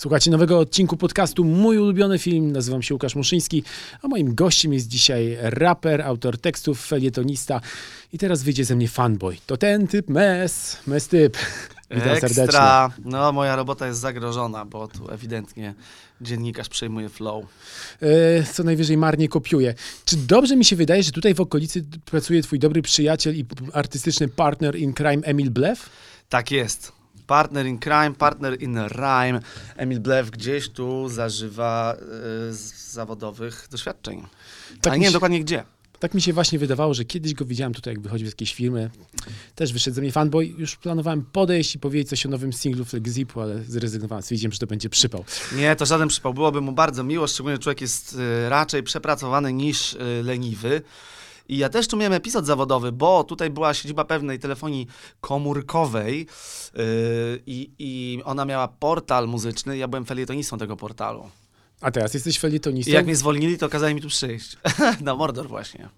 Słuchajcie nowego odcinku podcastu Mój ulubiony film. Nazywam się Łukasz Muszyński, a moim gościem jest dzisiaj raper, autor tekstów, felietonista i teraz wyjdzie ze mnie fanboy. To ten typ mes, mes typ. Witam serdecznie. Ekstra. No, moja robota jest zagrożona, bo tu ewidentnie dziennikarz przejmuje flow. E, co najwyżej marnie kopiuje. Czy dobrze mi się wydaje, że tutaj w okolicy pracuje twój dobry przyjaciel i artystyczny partner in crime Emil Blew? Tak jest. Partner in crime, partner in rhyme. Emil Blew gdzieś tu zażywa y, z- zawodowych doświadczeń. Tak Ale nie się- wiem dokładnie gdzie. Tak mi się właśnie wydawało, że kiedyś go widziałem tutaj, jak wychodził z jakiejś firmy. Też wyszedł ze mnie fanboy. Już planowałem podejść i powiedzieć coś o nowym singlu Flexipu, ale zrezygnowałem. Stwierdziłem, że to będzie przypał. Nie, to żaden przypał. Byłoby mu bardzo miło, szczególnie człowiek jest y, raczej przepracowany niż y, leniwy. I ja też tu miałem epizod zawodowy, bo tutaj była siedziba pewnej telefonii komórkowej y, i, ona miała portal muzyczny. Ja byłem felietonistą tego portalu. A teraz jesteś felietonistą. I jak mnie zwolnili, to kazali mi tu przyjść. Na Mordor właśnie.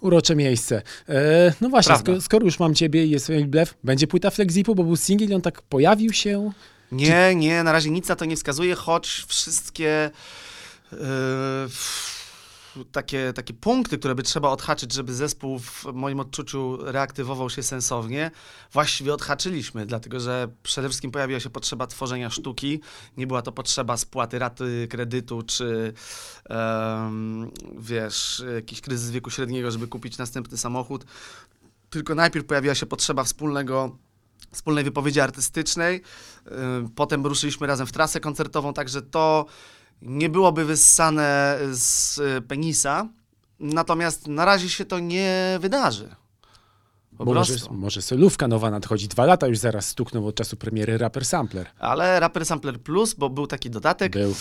Urocze miejsce. E, no właśnie, skoro, już mam ciebie i jest Blew, będzie płyta Flexipu, bo był singiel i on tak pojawił się. Nie, nie, na razie nic na to nie wskazuje, choć wszystkie yy, takie, takie punkty, które by trzeba odhaczyć, żeby zespół w moim odczuciu reaktywował się sensownie, właściwie odhaczyliśmy, dlatego że przede wszystkim pojawiła się potrzeba tworzenia sztuki, nie była to potrzeba spłaty raty kredytu, czy em, wiesz, jakiś kryzys wieku średniego, żeby kupić następny samochód, tylko najpierw pojawiła się potrzeba wspólnego wspólnej wypowiedzi artystycznej. Potem ruszyliśmy razem w trasę koncertową, także to nie byłoby wyssane z y, penisa. Natomiast na razie się to nie wydarzy. Po może, może solówka nowa nadchodzi. Dwa lata już zaraz stuknął od czasu premiery Rapper Sampler. Ale Rapper Sampler Plus, bo był taki dodatek Był, yy,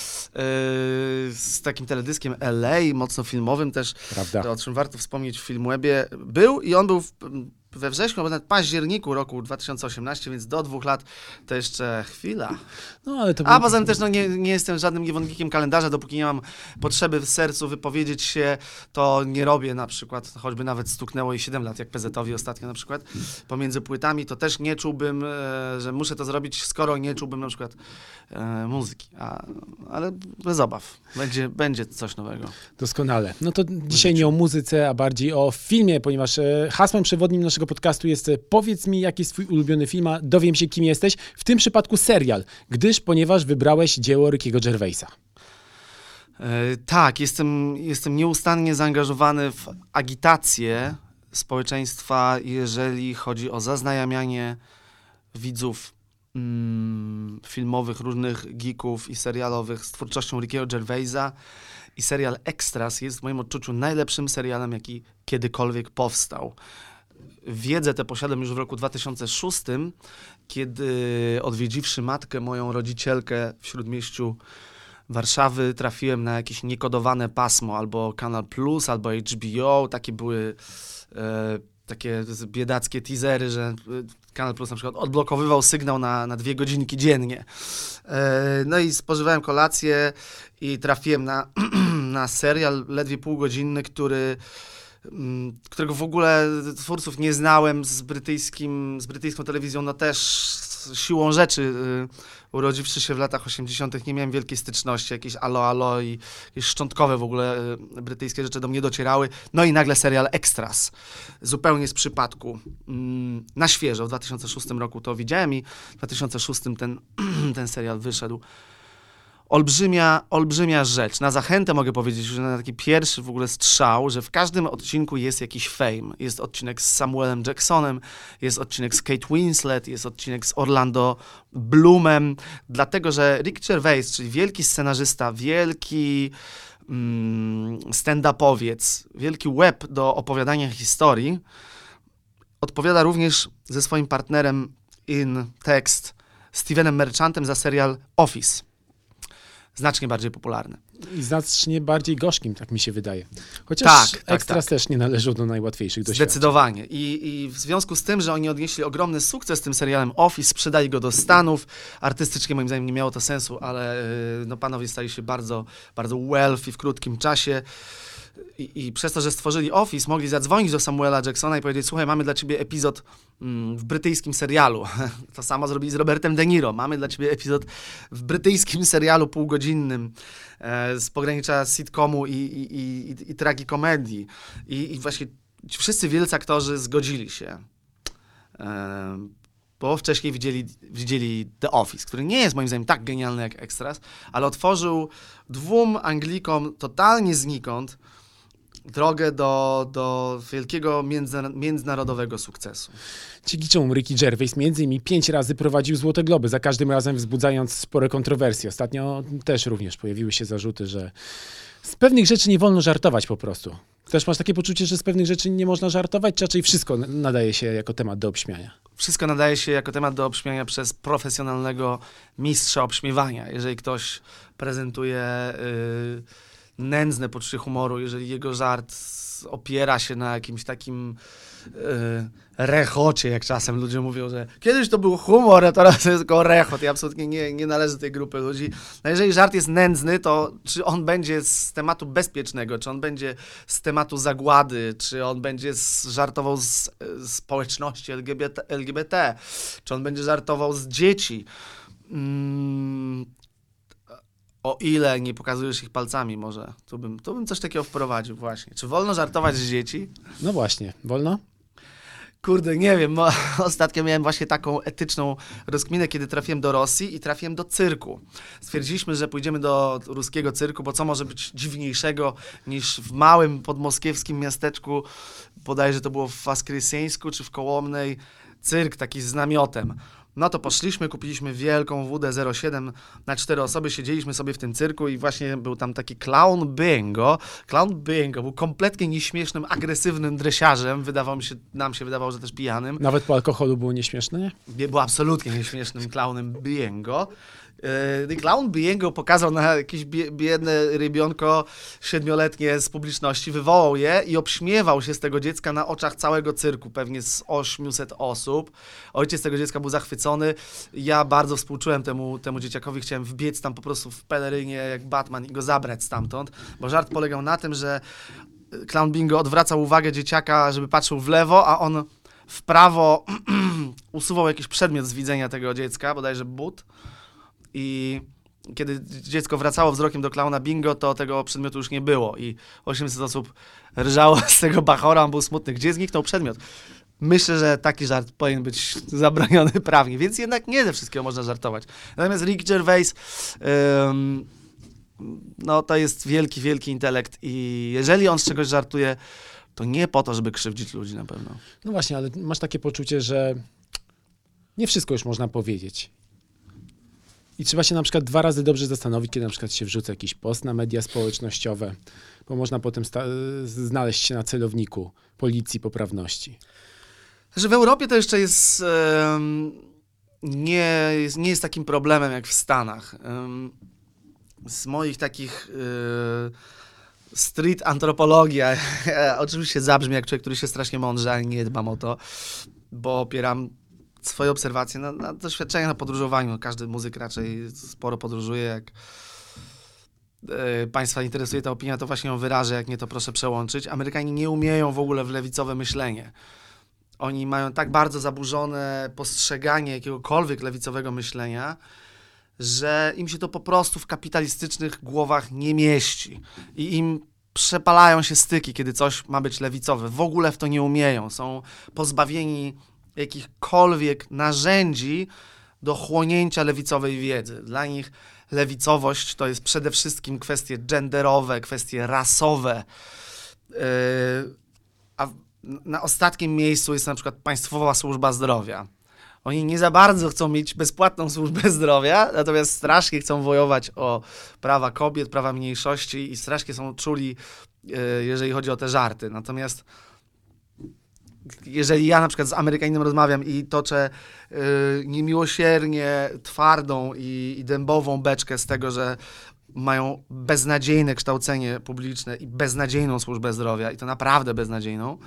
z takim teledyskiem LA, mocno filmowym też, prawda. o czym warto wspomnieć w Filmwebie. Był i on był w, we wrześniu, albo nawet październiku roku 2018, więc do dwóch lat to jeszcze chwila. No ale to A poza tym też no, nie, nie jestem żadnym niewolnikiem kalendarza, dopóki nie mam potrzeby w sercu wypowiedzieć się, to nie robię na przykład, choćby nawet stuknęło i 7 lat, jak PZ-owi ostatnio na przykład, pomiędzy płytami, to też nie czułbym, e, że muszę to zrobić, skoro nie czułbym na przykład e, muzyki. A, ale bez obaw, będzie, będzie coś nowego. Doskonale. No to dzisiaj nie o muzyce, a bardziej o filmie, ponieważ e, hasłem przewodnim naszego podcastu jest e, powiedz mi, jaki jest twój ulubiony film, a dowiem się, kim jesteś. W tym przypadku serial, gdyż, ponieważ wybrałeś dzieło Rickiego Gervaisa. E, tak, jestem, jestem nieustannie zaangażowany w agitację społeczeństwa, jeżeli chodzi o zaznajamianie widzów mm, filmowych, różnych geeków i serialowych z twórczością Rickiego Gervaisa. I serial Extras jest w moim odczuciu najlepszym serialem, jaki kiedykolwiek powstał. Wiedzę tę posiadam już w roku 2006, kiedy odwiedziwszy matkę, moją rodzicielkę w śródmieściu Warszawy trafiłem na jakieś niekodowane pasmo, albo Kanal Plus, albo HBO. Takie były e, takie biedackie teasery, że e, Kanal Plus na przykład odblokowywał sygnał na, na dwie godzinki dziennie. E, no i spożywałem kolację i trafiłem na, na serial ledwie półgodzinny, który którego w ogóle twórców nie znałem z brytyjskim, z brytyjską telewizją, no też siłą rzeczy y, urodziwszy się w latach 80. nie miałem wielkiej styczności, jakieś alo alo i szczątkowe w ogóle y, brytyjskie rzeczy do mnie docierały. No i nagle serial Extras, zupełnie z przypadku, mm, na świeżo, w 2006 roku to widziałem i w 2006 ten, ten serial wyszedł. Olbrzymia, olbrzymia rzecz. Na zachętę mogę powiedzieć, że na taki pierwszy w ogóle strzał, że w każdym odcinku jest jakiś fame. Jest odcinek z Samuelem Jacksonem, jest odcinek z Kate Winslet, jest odcinek z Orlando Bloomem, dlatego że Rick Gervais, czyli wielki scenarzysta, wielki mm, stand-upowiec, wielki web do opowiadania historii, odpowiada również ze swoim partnerem in tekst Stevenem Merchantem za serial Office. Znacznie bardziej popularny. I znacznie bardziej gorzkim, tak mi się wydaje. Chociaż Tak, tak, Extras tak. też nie należą do najłatwiejszych doświadczeń. Zdecydowanie. I, I w związku z tym, że oni odnieśli ogromny sukces tym serialem Office, sprzedali go do Stanów. Artystycznie moim zdaniem nie miało to sensu, ale y, no, panowie stali się bardzo, bardzo wealthy w krótkim czasie. I, I, przez to, że stworzyli Office, mogli zadzwonić do Samuela Jacksona i powiedzieć: Słuchaj, mamy dla ciebie epizod mm, w brytyjskim serialu. To samo zrobili z Robertem De Niro. Mamy dla ciebie epizod w brytyjskim serialu półgodzinnym e, z pogranicza sitcomu i, i, i, i tragikomedii. I, I właśnie wszyscy wielcy aktorzy zgodzili się. E, bo wcześniej widzieli, widzieli The Office, który nie jest moim zdaniem tak genialny jak Extras, ale otworzył dwóm Anglikom totalnie znikąd drogę do, do wielkiego międzynarodowego sukcesu. Dzięki czemu Ricky Gervais między innymi pięć razy prowadził Złote Globy, za każdym razem wzbudzając spore kontrowersje. Ostatnio też również pojawiły się zarzuty, że z pewnych rzeczy nie wolno żartować po prostu. Też masz takie poczucie, że z pewnych rzeczy nie można żartować, czy raczej wszystko nadaje się jako temat do obśmiania? Wszystko nadaje się jako temat do obśmiania przez profesjonalnego mistrza obśmiewania. Jeżeli ktoś prezentuje yy, nędzne poczucie humoru, jeżeli jego żart opiera się na jakimś takim yy, rechocie, jak czasem ludzie mówią, że kiedyś to był humor, a teraz to jest tylko rechot. Ja absolutnie nie, nie należę do tej grupy ludzi. No jeżeli żart jest nędzny, to czy on będzie z tematu bezpiecznego, czy on będzie z tematu zagłady, czy on będzie z, żartował z, z społeczności LGBT, LGBT, czy on będzie żartował z dzieci. Mm, o ile nie pokazujesz ich palcami może, to bym, to bym coś takiego wprowadził właśnie. Czy wolno żartować z dzieci? No właśnie, wolno? Kurde, nie wiem. Ostatnio miałem właśnie taką etyczną rozkminę, kiedy trafiłem do Rosji i trafiłem do cyrku. Stwierdziliśmy, że pójdziemy do ruskiego cyrku, bo co może być dziwniejszego niż w małym podmoskiewskim miasteczku, bodajże to było w Waskresieńsku czy w Kołomnej, cyrk taki z namiotem. No to poszliśmy, kupiliśmy wielką WD-07 na cztery osoby, siedzieliśmy sobie w tym cyrku i właśnie był tam taki clown Bingo. Clown Bingo był kompletnie nieśmiesznym, agresywnym dresiarzem. Wydawało mi się, nam się wydawało, że też pijanym. Nawet po alkoholu było nieśmieszne, nie? Nie, był absolutnie nieśmiesznym clownem Bingo. Yy, clown Biengo pokazał na jakieś biedne rybionko siedmioletnie z publiczności, wywołał je i obśmiewał się z tego dziecka na oczach całego cyrku, pewnie z 800 osób. Ojciec tego dziecka był zachwycony. Ja bardzo współczułem temu, temu dzieciakowi, chciałem wbiec tam po prostu w pelerynie jak Batman i go zabrać stamtąd, bo żart polegał na tym, że Clown Bingo odwracał uwagę dzieciaka, żeby patrzył w lewo, a on w prawo usuwał jakiś przedmiot z widzenia tego dziecka, bodajże but i kiedy dziecko wracało wzrokiem do klauna bingo, to tego przedmiotu już nie było i 800 osób rżało z tego bachora, on był smutny. Gdzie zniknął przedmiot? Myślę, że taki żart powinien być zabroniony prawnie, więc jednak nie ze wszystkiego można żartować. Natomiast Rick Gervais, ym, no to jest wielki, wielki intelekt i jeżeli on z czegoś żartuje, to nie po to, żeby krzywdzić ludzi na pewno. No właśnie, ale masz takie poczucie, że nie wszystko już można powiedzieć. I trzeba się na przykład dwa razy dobrze zastanowić, kiedy na przykład się wrzuca jakiś post na media społecznościowe, bo można potem znaleźć się na celowniku policji poprawności. Że w Europie to jeszcze jest, nie, jest, nie jest takim problemem jak w Stanach. z moich takich e, street antropologia, oczywiście zabrzmi jak człowiek, który się strasznie mądrze, ale nie dbam o to, bo opieram swoje obserwacje na, na doświadczenia na podróżowaniu. Każdy muzyk raczej sporo podróżuje. Jak e, Państwa interesuje ta opinia, to właśnie ją wyrażę, jak nie to proszę przełączyć. Amerykanie nie umieją w ogóle w lewicowe myślenie. Oni mają tak bardzo zaburzone postrzeganie jakiegokolwiek lewicowego myślenia, że im się to po prostu w kapitalistycznych głowach nie mieści. I im przepalają się styki, kiedy coś ma być lewicowe. W ogóle w to nie umieją. Są pozbawieni jakichkolwiek narzędzi do chłonięcia lewicowej wiedzy. Dla nich lewicowość to jest przede wszystkim kwestie genderowe, kwestie rasowe. Yy, a na ostatnim miejscu jest na przykład Państwowa Służba Zdrowia. Oni nie za bardzo chcą mieć bezpłatną służbę zdrowia, natomiast strasznie chcą wojować o prawa kobiet, prawa mniejszości i strasznie są czuli, yy, jeżeli chodzi o te żarty. Natomiast jeżeli ja na przykład z Amerykaninem rozmawiam i toczę yy, niemiłosiernie twardą i, i dębową beczkę z tego, że mają beznadziejne kształcenie publiczne i beznadziejną służbę zdrowia, i to naprawdę beznadziejną,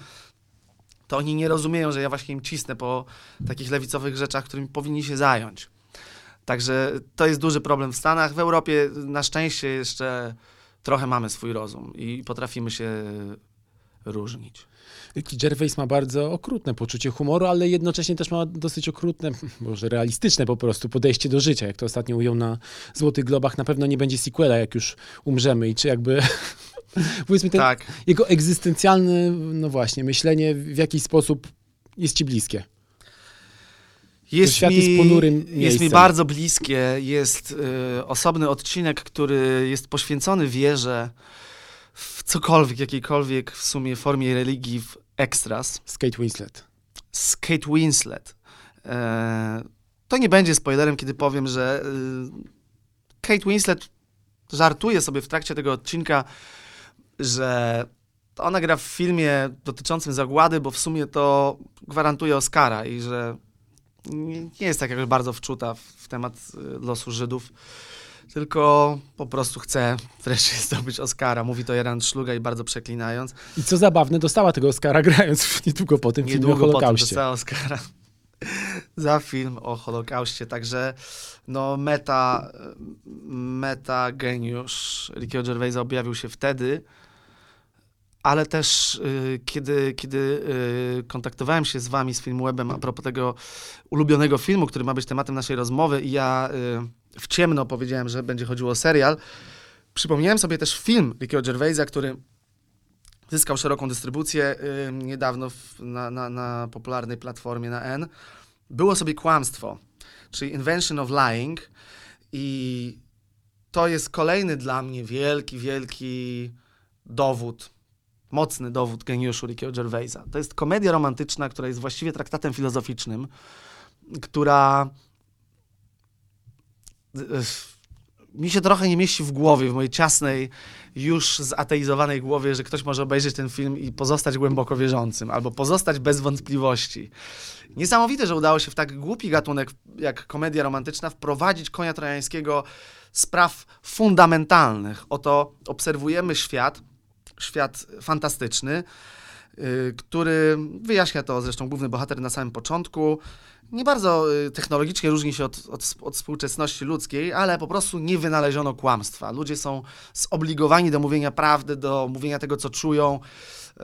to oni nie rozumieją, że ja właśnie im cisnę po takich lewicowych rzeczach, którymi powinni się zająć. Także to jest duży problem w Stanach. W Europie na szczęście jeszcze trochę mamy swój rozum i potrafimy się różnić. Gervais ma bardzo okrutne poczucie humoru, ale jednocześnie też ma dosyć okrutne, może realistyczne po prostu podejście do życia. Jak to ostatnio ujął na Złotych Globach, na pewno nie będzie sequela, jak już umrzemy i czy jakby... Powiedzmy, ten Tak. jego egzystencjalne, no właśnie, myślenie w jakiś sposób jest ci bliskie. Jest świat mi, jest ponurym Jest mi bardzo bliskie. Jest y, osobny odcinek, który jest poświęcony wierze cokolwiek, jakiejkolwiek w sumie formie religii w ekstras. Z Kate Winslet. z Kate Winslet. E, to nie będzie spoilerem, kiedy powiem, że y, Kate Winslet żartuje sobie w trakcie tego odcinka, że ona gra w filmie dotyczącym zagłady, bo w sumie to gwarantuje Oscara i że nie nie jest tak jakoś bardzo wczuta w, w temat y, losu Żydów, tylko po prostu chce wreszcie zdobyć Oscara. Mówi to Jaran Szlugaj bardzo przeklinając. I co zabawne, dostała tego Oscara grając niedługo po tym filmie o Niedługo Holokauście. dostała Oscara za film o Holokauście, także no meta, meta geniusz Rickiego Gervaisa objawił się wtedy, ale też y, kiedy, kiedy y, kontaktowałem się z wami z Filmwebem a propos tego ulubionego filmu, który ma być tematem naszej rozmowy i ja y, w ciemno powiedziałem, że będzie chodziło o serial, przypomniałem sobie też film Rickiego Gervaisa, który zyskał szeroką dystrybucję y, niedawno w, na, na, na popularnej platformie na N. Było sobie kłamstwo, czyli Invention of Lying i to jest kolejny dla mnie wielki, wielki dowód, mocny dowód geniuszu Rickiego Gervaisa. To jest komedia romantyczna, która jest właściwie traktatem filozoficznym, która mi się trochę nie mieści w głowie, w mojej ciasnej, już zateizowanej głowie, że ktoś może obejrzeć ten film i pozostać głęboko wierzącym, albo pozostać bez wątpliwości. Niesamowite, że udało się w tak głupi gatunek jak komedia romantyczna wprowadzić konia trojańskiego spraw fundamentalnych. Oto obserwujemy świat, świat fantastyczny, który wyjaśnia to zresztą główny bohater na samym początku. Nie bardzo y, technologicznie różni się od, od, od współczesności ludzkiej, ale po prostu nie wynaleziono kłamstwa. Ludzie są zobligowani do mówienia prawdy, do mówienia tego, co czują. y,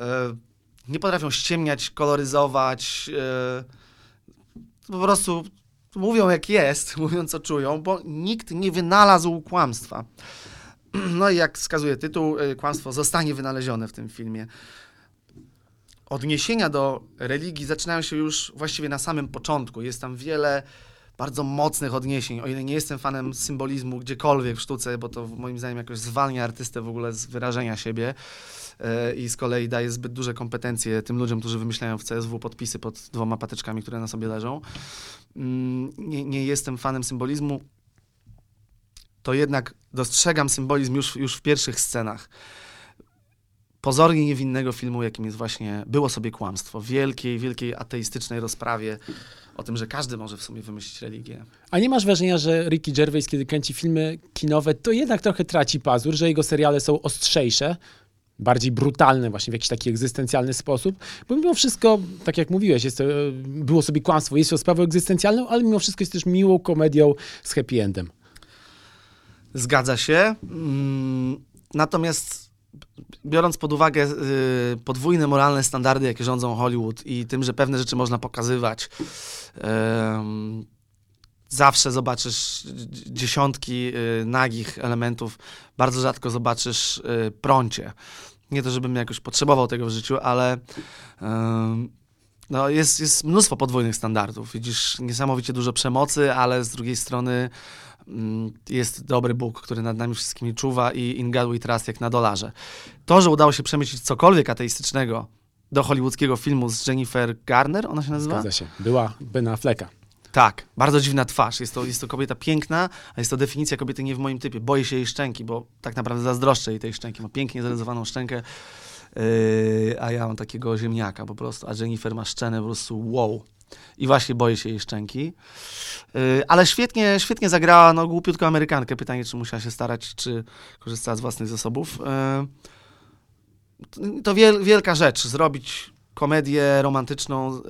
Nie potrafią ściemniać, koloryzować. y, Po prostu mówią jak jest, mówią co czują, bo nikt nie wynalazł kłamstwa. No i jak wskazuje tytuł, y, kłamstwo zostanie wynalezione w tym filmie. Odniesienia do religii zaczynają się już właściwie na samym początku. Jest tam wiele bardzo mocnych odniesień. O ile nie jestem fanem symbolizmu gdziekolwiek w sztuce, bo to moim zdaniem jakoś zwalnia artystę w ogóle z wyrażenia siebie y, i z kolei daje zbyt duże kompetencje tym ludziom, którzy wymyślają w CSW podpisy pod dwoma patyczkami, które na sobie leżą. Mm, Nie, nie jestem fanem symbolizmu, to jednak dostrzegam symbolizm już, już w pierwszych scenach. Pozornie niewinnego filmu, jakim jest właśnie Było sobie kłamstwo, wielkiej, wielkiej ateistycznej rozprawie o tym, że każdy może w sumie wymyślić religię. A nie masz wrażenia, że Ricky Gervais, kiedy kręci filmy kinowe, to jednak trochę traci pazur, że jego seriale są ostrzejsze, bardziej brutalne właśnie w jakiś taki egzystencjalny sposób? Bo mimo wszystko, tak jak mówiłeś, jest to, e, było sobie kłamstwo, jest to sprawą egzystencjalną, ale mimo wszystko jest też miłą komedią z happy endem. Zgadza się. Mm, Natomiast biorąc pod uwagę y, podwójne moralne standardy, jakie rządzą Hollywood i tym, że pewne rzeczy można pokazywać, em, zawsze zobaczysz dz- dziesiątki y, nagich elementów, bardzo rzadko zobaczysz y, prącie. Nie to, żebym jakoś potrzebował tego w życiu, ale no jest, jest mnóstwo podwójnych standardów. Widzisz niesamowicie dużo przemocy, ale z drugiej strony jest dobry Bóg, który nad nami wszystkimi czuwa i in God we trust jak na dolarze. To, że udało się przemyśleć cokolwiek ateistycznego do hollywoodzkiego filmu z Jennifer Garner, ona się nazywa? Zgadza się. Była Bena Afflecka. Tak, bardzo dziwna twarz. Jest to, jest to kobieta piękna, a jest to definicja kobiety nie w moim typie. Boję się jej szczęki, bo tak naprawdę zazdroszczę jej tej szczęki. Ma pięknie zarysowaną szczękę, yy, a ja mam takiego ziemniaka po prostu, a Jennifer ma szczenę po prostu wow. I właśnie boję się jej szczęki. Yy, ale świetnie, świetnie zagrała no, głupiutką Amerykankę. Pytanie, czy musiała się starać, czy korzystała z własnych zasobów. Yy, to wiel, wielka rzecz, zrobić komedię romantyczną yy,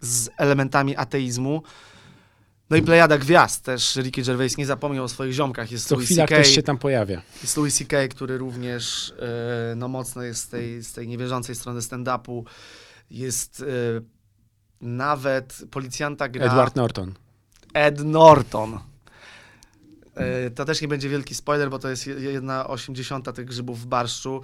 z elementami ateizmu No i plejada gwiazd też. Ricky Gervais nie zapomniał o swoich ziomkach. Jest Co Louis chwila ktoś się tam pojawia. jest Louis C.K., który również e, no, mocno jest z tej, z tej niewierzącej strony stand-upu. Jest e, nawet policjanta gra Edward Norton. Ed Norton. E, To też nie będzie wielki spoiler, bo to jest je- jedna osiemdziesiąta tych grzybów w barszczu.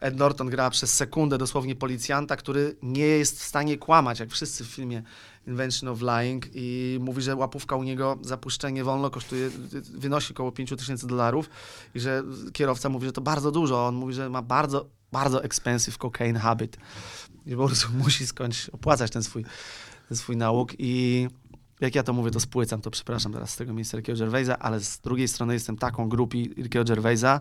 Ed Norton gra przez sekundę dosłownie policjanta, który nie jest w stanie kłamać, jak wszyscy w filmie Invention of Lying i mówi, że łapówka u niego za puszczenie wolno kosztuje, wynosi około 5 tysięcy dolarów i że kierowca mówi, że to bardzo dużo. On mówi, że ma bardzo, bardzo expensive cocaine habit i po prostu musi skądś opłacać ten swój, ten swój nauk i jak ja to mówię, to spłycam, to przepraszam teraz z tego miejsca Rickiego Gervaisa, ale z drugiej strony jestem taką grupi Rickiego Gervaisa,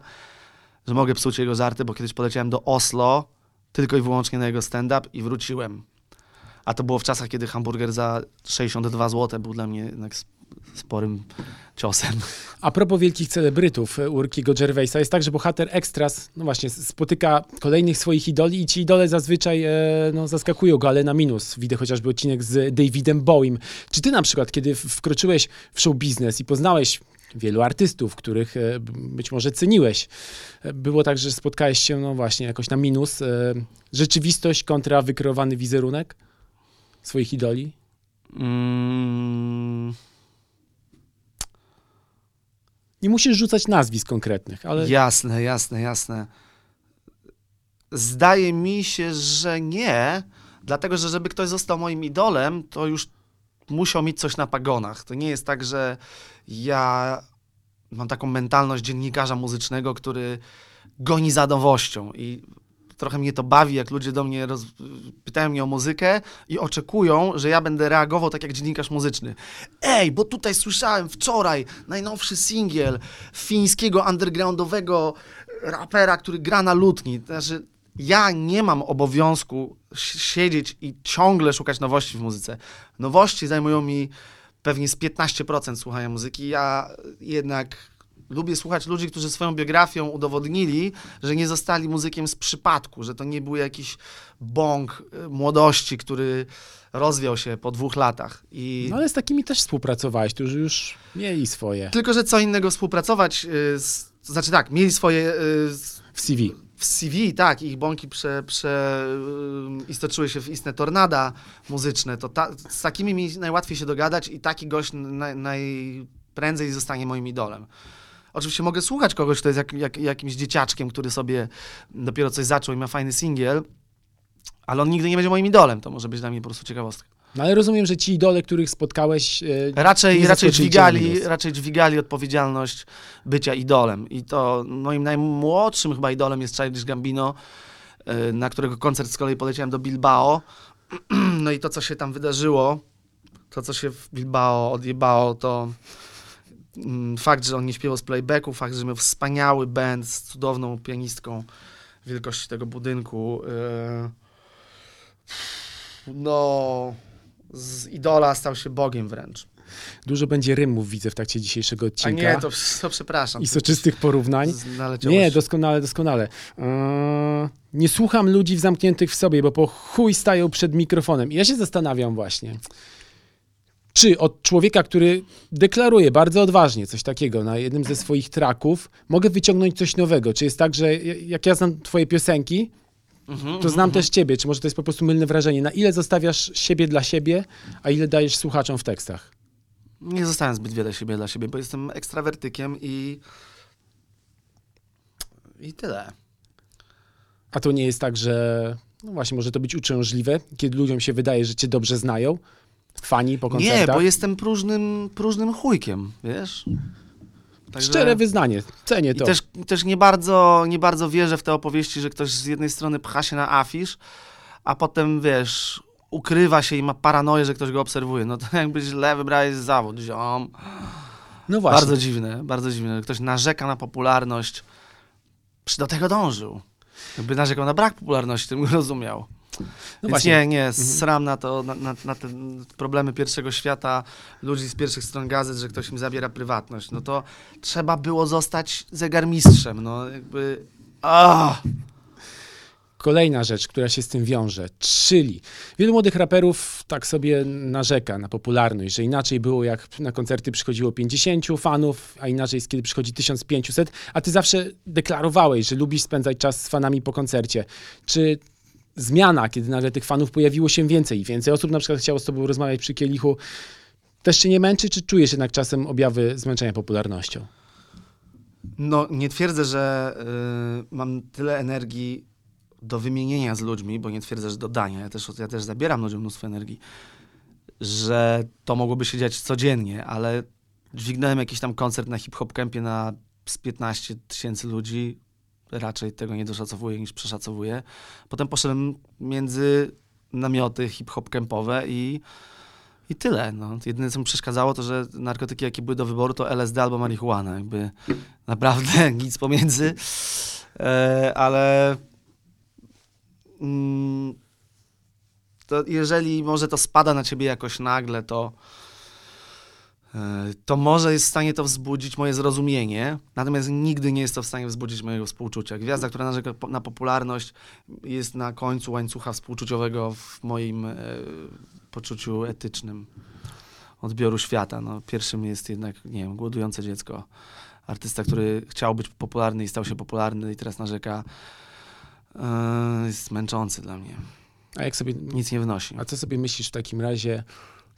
że mogę psuć jego żarty, bo kiedyś poleciałem do Oslo tylko i wyłącznie na jego stand-up i wróciłem. A to było w czasach, kiedy hamburger za 62 zł był dla mnie jednak sporym ciosem. A propos wielkich celebrytów e, Urkiego Gervaisa, jest tak, że bohater Extras, no właśnie, spotyka kolejnych swoich idoli i ci idole zazwyczaj e, no, zaskakują go, ale na minus. Widzę chociażby odcinek z Davidem Bowiem. Czy ty na przykład, kiedy wkroczyłeś w show biznes i poznałeś wielu artystów, których e, być może ceniłeś, e, było tak, że spotkałeś się, no właśnie, jakoś na minus, e, rzeczywistość kontra wykreowany wizerunek swoich idoli? Mm, Nie musisz rzucać nazwisk konkretnych, ale Jasne, jasne, jasne. Zdaje mi się, że nie, dlatego że żeby ktoś został moim idolem, to już musiał mieć coś na pagonach. To nie jest tak, że ja mam taką mentalność dziennikarza muzycznego, który goni za nowością i trochę mnie to bawi, jak ludzie do mnie roz... pytają mnie o muzykę i oczekują, że ja będę reagował tak jak dziennikarz muzyczny. Ej, bo tutaj słyszałem wczoraj najnowszy singiel fińskiego undergroundowego rapera, który gra na lutni. Znaczy, ja nie mam obowiązku si- siedzieć i ciągle szukać nowości w muzyce. Nowości zajmują mi pewnie z 15% słuchania muzyki. Ja jednak lubię słuchać ludzi, którzy swoją biografią udowodnili, że nie zostali muzykiem z przypadku, że to nie był jakiś bąk y, młodości, który rozwiał się po dwóch latach. I... No ale z takimi też współpracowałeś, którzy już mieli swoje Tylko, że co innego współpracować, y, z, to znaczy tak, mieli swoje y, z- w CV. w CV, tak, ich bąki prze, prze, istoczyły się w istne tornada muzyczne, to ta, z takimi mi najłatwiej się dogadać i taki gość naj, najprędzej zostanie moim idolem. Oczywiście mogę słuchać kogoś, kto jest jak, jak, jakimś dzieciaczkiem, który sobie dopiero coś zaczął i ma fajny singiel, ale on nigdy nie będzie moim idolem, to może być dla mnie po prostu ciekawostka. No ale rozumiem, że ci idole, których spotkałeś, e, Raczej, raczej, dźwigali, raczej dźwigali odpowiedzialność bycia idolem. I to moim najmłodszym chyba idolem jest Childish Gambino, y, na którego koncert z kolei poleciałem do Bilbao. No i to, co się tam wydarzyło, to, co się w Bilbao odjebało, to fakt, że on nie śpiewał z playbacku, fakt, że miał wspaniały band z cudowną pianistką wielkości tego budynku. y, No, z idola stał się Bogiem wręcz. dużo będzie rymów, widzę w trakcie dzisiejszego A odcinka. nie, to, to przepraszam. I soczystych porównań. Nie, doskonale, doskonale. Eee, nie słucham ludzi zamkniętych w sobie, bo po chuj stają przed mikrofonem. I ja się zastanawiam właśnie, czy od człowieka, który deklaruje bardzo odważnie coś takiego na jednym ze swoich traków, mogę wyciągnąć coś nowego? Czy jest tak, że jak ja znam twoje piosenki, Mhm, to znam też ciebie, czy może to jest po prostu mylne wrażenie? Na ile zostawiasz siebie dla siebie, a ile dajesz słuchaczom w tekstach? Nie zostałem zbyt wiele siebie dla siebie, bo jestem ekstrawertykiem i. I tyle. A to nie jest tak, że no właśnie może to być uciążliwe, kiedy ludziom się wydaje, że cię dobrze znają, fani po koncertach? Nie, bo jestem próżnym, próżnym chujkiem, wiesz? Także- Szczere wyznanie, cenię I to. też, też nie, bardzo, nie bardzo wierzę w te opowieści, że ktoś z jednej strony pcha się na afisz, a potem, wiesz, ukrywa się i ma paranoję, że ktoś go obserwuje. No to jakby źle wybrałeś zawód, ziom. No właśnie. Bardzo dziwne, bardzo dziwne. że Ktoś narzeka na popularność, do tego dążył. Jakby narzekał na brak popularności, go rozumiał. No Więc właśnie. Mhm. nie, nie, sram na to, na, na, na te problemy pierwszego świata, ludzi z pierwszych stron gazet, że ktoś im zabiera prywatność. No to trzeba było zostać zegarmistrzem, no jakby... Ah! Kolejna rzecz, która się z tym wiąże, czyli wielu młodych raperów tak sobie narzeka na popularność, że inaczej było jak na koncerty przychodziło 50 fanów, a inaczej jest kiedy przychodzi 1500, a ty zawsze deklarowałeś, że lubisz spędzać czas z fanami po koncercie. Czy zmiana, kiedy nagle tych fanów pojawiło się więcej i więcej osób na przykład chciało z tobą rozmawiać przy kielichu, też cię nie męczy, czy czujesz jednak czasem objawy zmęczenia popularnością? No, nie twierdzę, że y, mam tyle energii do wymienienia z ludźmi, bo nie twierdzę, że do dania. Ja też, ja też zabieram ludziom mnóstwo energii, że to mogłoby się dziać codziennie, ale dźwignąłem jakiś tam koncert na hip-hop kempie na z 15 tysięcy ludzi. Raczej tego nie doszacowuję niż przeszacowuję. Potem poszedłem między namioty hip-hop kempowe i i tyle. No. Jedyne, co mi przeszkadzało, to że narkotyki, jakie były do wyboru, to LSD albo marihuana. Jakby naprawdę nic pomiędzy. E, ale mm, to jeżeli może to spada na ciebie jakoś nagle, to to może jest w stanie to wzbudzić moje zrozumienie, natomiast nigdy nie jest to w stanie wzbudzić mojego współczucia. Gwiazda, która narzeka na popularność, jest na końcu łańcucha współczuciowego w moim e, poczuciu etycznym odbioru świata. No, pierwszym jest jednak, nie wiem, głodujące dziecko. Artysta, który chciał być popularny i stał się popularny i teraz narzeka, yy, jest męczący dla mnie. A jak sobie... Nic nie wnosi. A co sobie myślisz w takim razie,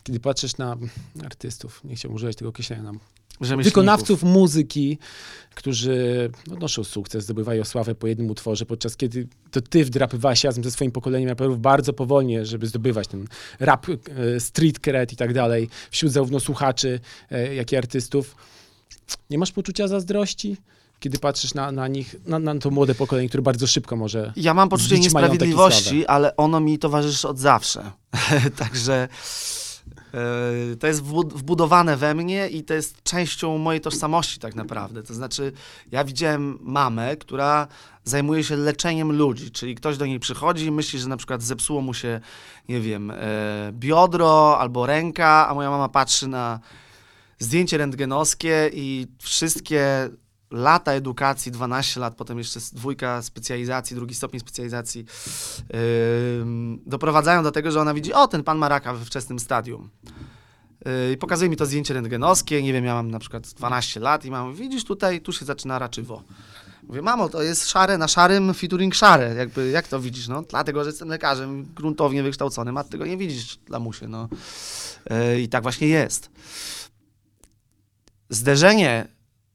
kiedy patrzysz na artystów, nie chciałbym używać tego określenia, nam wykonawców muzyki, którzy odnoszą sukces, zdobywają sławę po jednym utworze, podczas kiedy to ty wdrapywałeś razem ze swoim pokoleniem raperów bardzo powolnie, żeby zdobywać ten rap, e, street cred i tak dalej, wśród zarówno słuchaczy, e, jak i artystów. Nie masz poczucia zazdrości? kiedy patrzysz na, na nich, na, na to młode pokolenie, które bardzo szybko może. Ja mam poczucie niesprawiedliwości, ale ono mi towarzyszy od zawsze. Także to jest wbudowane we mnie i to jest częścią mojej tożsamości tak naprawdę. To znaczy, ja widziałem mamę, która zajmuje się leczeniem ludzi, czyli ktoś do niej przychodzi i myśli, że na przykład zepsuło mu się, nie wiem, e, biodro albo ręka, a moja mama patrzy na zdjęcie rentgenowskie i wszystkie lata edukacji, 12 lat, potem jeszcze dwójka specjalizacji, drugi stopień specjalizacji, yy, doprowadzają do tego, że ona widzi, o, ten pan ma raka we wczesnym stadium. Yy, I pokazuje mi to zdjęcie rentgenowskie, nie wiem, ja mam na przykład 12 lat i mam, widzisz tutaj, tu się zaczyna raczywo. Mówię, mamo, to jest szare na szarym, featuring szare. Jakby, jak to widzisz? No, dlatego, że jestem lekarzem gruntownie wykształconym, a tego nie widzisz, lamusie. No. Yy, I tak właśnie jest. Zderzenie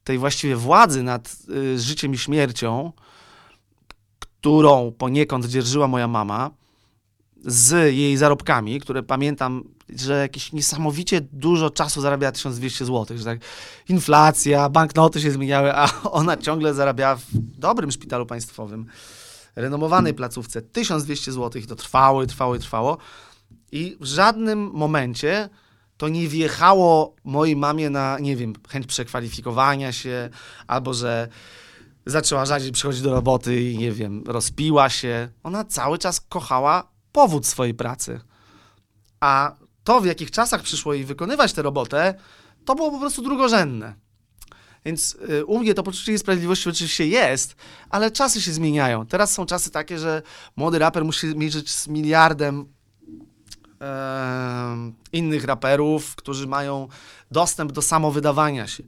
tej właściwie władzy nad y, życiem i śmiercią, którą poniekąd dzierżyła moja mama, z jej zarobkami, które pamiętam, że jakieś niesamowicie dużo czasu zarabia 1200 zł, że tak inflacja, banknoty się zmieniały, a ona ciągle zarabiała w dobrym szpitalu państwowym, renomowanej placówce 1200 zł i to trwało i trwało i trwało. I w żadnym momencie to nie wjechało mojej mamie na, nie wiem, chęć przekwalifikowania się, albo że zaczęła rzadziej przychodzić do roboty i, nie wiem, rozpiła się. Ona cały czas kochała powód swojej pracy. A to, w jakich czasach przyszło jej wykonywać tę robotę, to było po prostu drugorzędne. Więc y, u mnie to poczucie niesprawiedliwości oczywiście jest, ale czasy się zmieniają. Teraz są czasy takie, że młody raper musi mierzyć z miliardem innych raperów, którzy mają dostęp do samowydawania się.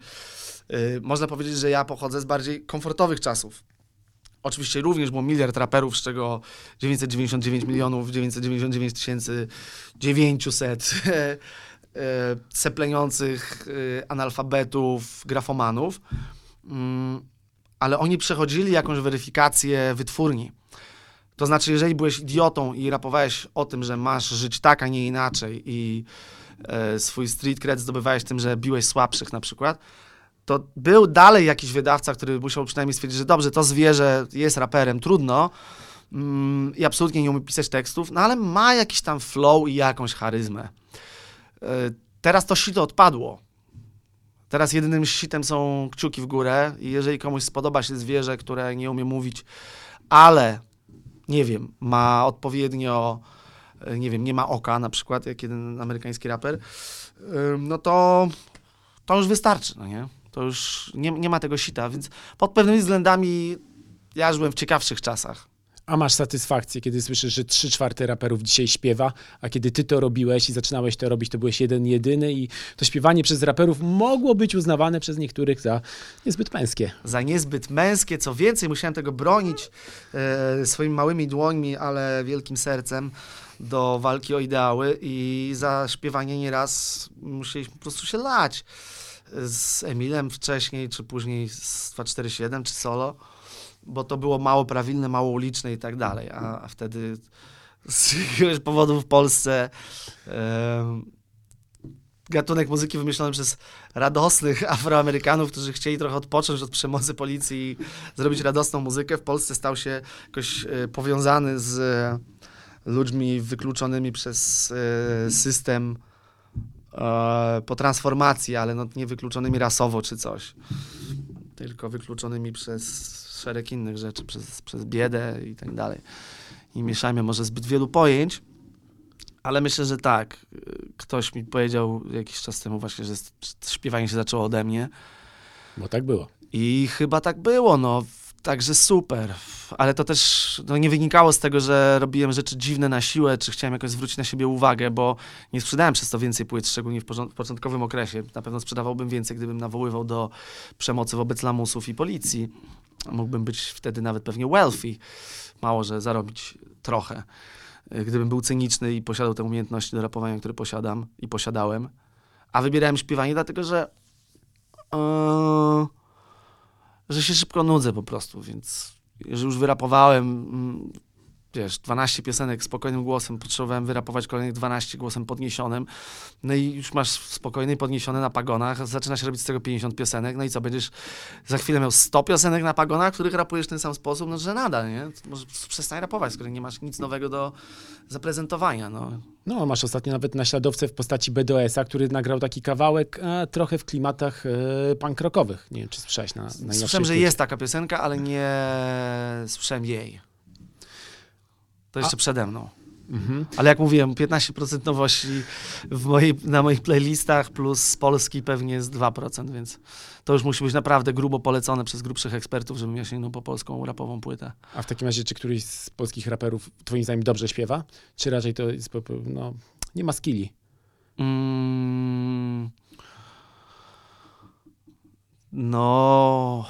Y, można powiedzieć, że ja pochodzę z bardziej komfortowych czasów. Oczywiście również było miliard raperów, z czego 999 milionów 999 tysięcy 900 e, sepleniących e, analfabetów, grafomanów, mm, ale oni przechodzili jakąś weryfikację wytwórni. To znaczy, jeżeli byłeś idiotą i rapowałeś o tym, że masz żyć tak, a nie inaczej i e, swój street cred zdobywałeś tym, że biłeś słabszych na przykład, to był dalej jakiś wydawca, który musiał przynajmniej stwierdzić, że dobrze, to zwierzę jest raperem, trudno mm, i absolutnie nie umie pisać tekstów, no ale ma jakiś tam flow i jakąś charyzmę. E, teraz to sito odpadło. Teraz jedynym sitem są kciuki w górę i jeżeli komuś spodoba się zwierzę, które nie umie mówić, ale nie wiem, ma odpowiednio, e, nie wiem, nie ma oka na przykład, jak jeden amerykański raper, no to, to już wystarczy, no nie? To już nie, nie ma tego sita, więc pod pewnymi względami ja żyłem w ciekawszych czasach. A masz satysfakcję, kiedy słyszysz, że trzy czwarte raperów dzisiaj śpiewa, a kiedy ty to robiłeś i zaczynałeś to robić, to byłeś jeden, jedyny i to śpiewanie przez raperów mogło być uznawane przez niektórych za niezbyt męskie. Za niezbyt męskie, co więcej, musiałem tego bronić e, swoimi małymi dłońmi, ale wielkim sercem do walki o ideały i za śpiewanie nieraz musieliśmy po prostu się lać z Emilem wcześniej, czy później z 247, czy solo, bo to było mało prawilne, mało uliczne i tak dalej, a, a wtedy z jakiegoś powodu w Polsce gatunek muzyki wymyślony przez radosnych Afroamerykanów, którzy chcieli trochę odpocząć od przemocy policji i zrobić radosną muzykę, w Polsce stał się jakoś e, powiązany z e, ludźmi wykluczonymi przez e, system po transformacji, ale no nie wykluczonymi rasowo czy coś, tylko wykluczonymi przez szereg innych rzeczy, przez, przez biedę i tak dalej. I mieszajmy może zbyt wielu pojęć, ale myślę, że tak. Ktoś mi powiedział jakiś czas temu właśnie, że śpiewanie się zaczęło ode mnie. Bo tak było. I chyba tak było, no. Także super. Ale to też no, nie wynikało z tego, że robiłem rzeczy dziwne na siłę, czy chciałem jakoś zwrócić na siebie uwagę, bo nie sprzedałem przez to więcej płyt, szczególnie w, w początkowym okresie. Na pewno sprzedawałbym więcej, gdybym nawoływał do przemocy wobec lamusów i policji. Mógłbym być wtedy nawet pewnie wealthy. Mało, że zarobić trochę. Gdybym był cyniczny i posiadał te umiejętności do rapowania, które posiadam i posiadałem. A wybierałem śpiewanie dlatego, że... Yy że się szybko nudzę po prostu, więc już wyrapowałem, mm, wiesz, 12 piosenek spokojnym głosem, potrzebowałem wyrapować kolejnych 12 głosem podniesionym, no i już masz spokojny podniesione na pagonach, zaczynasz robić z tego 50 piosenek, no i co, będziesz za chwilę miał 100 piosenek na pagonach, których rapujesz w ten sam sposób, no że nada, nie? Może przestań rapować, skoro nie masz nic nowego do zaprezentowania, no. No, masz ostatnio nawet naśladowcę w postaci BDS-a, który nagrał taki kawałek e, trochę w klimatach e, punk rockowych. Nie wiem, czy słyszałeś na, na Słyszałem, że jest taka piosenka, ale nie słyszałem jej. To jeszcze A. przede mną. Mhm. Ale jak mówiłem, 15% nowości w mojej, na moich playlistach plus z Polski pewnie jest 2%, więc to już musi być naprawdę grubo polecone przez grubszych ekspertów, żebym ja sięgnął po polską rapową płytę. A w takim razie, czy któryś z polskich raperów twoim zdaniem dobrze śpiewa? Czy raczej to jest, no, nie ma skilli? Mm, no,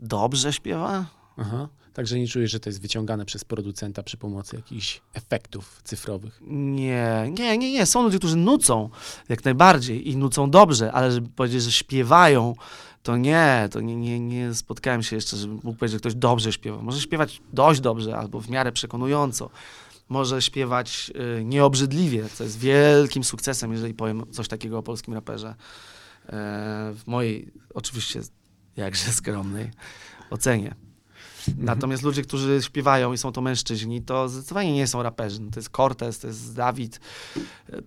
dobrze śpiewa? Aha. Także nie czujesz, że to jest wyciągane przez producenta przy pomocy jakichś efektów cyfrowych? Nie, nie, nie, nie. Są ludzie, którzy nucą jak najbardziej i nucą dobrze, ale żeby powiedzieć, że śpiewają, to nie, to nie, nie, nie spotkałem się jeszcze, żeby mógł powiedzieć, że ktoś dobrze śpiewa. Może śpiewać dość dobrze albo w miarę przekonująco. Może śpiewać y, nieobrzydliwie, co jest wielkim sukcesem, jeżeli powiem coś takiego o polskim raperze. E, w mojej, oczywiście, jakże skromnej ocenie. Mhm. Natomiast ludzie, którzy śpiewają i są to mężczyźni, to zdecydowanie nie są raperzy. No to jest Cortez, to jest Dawid,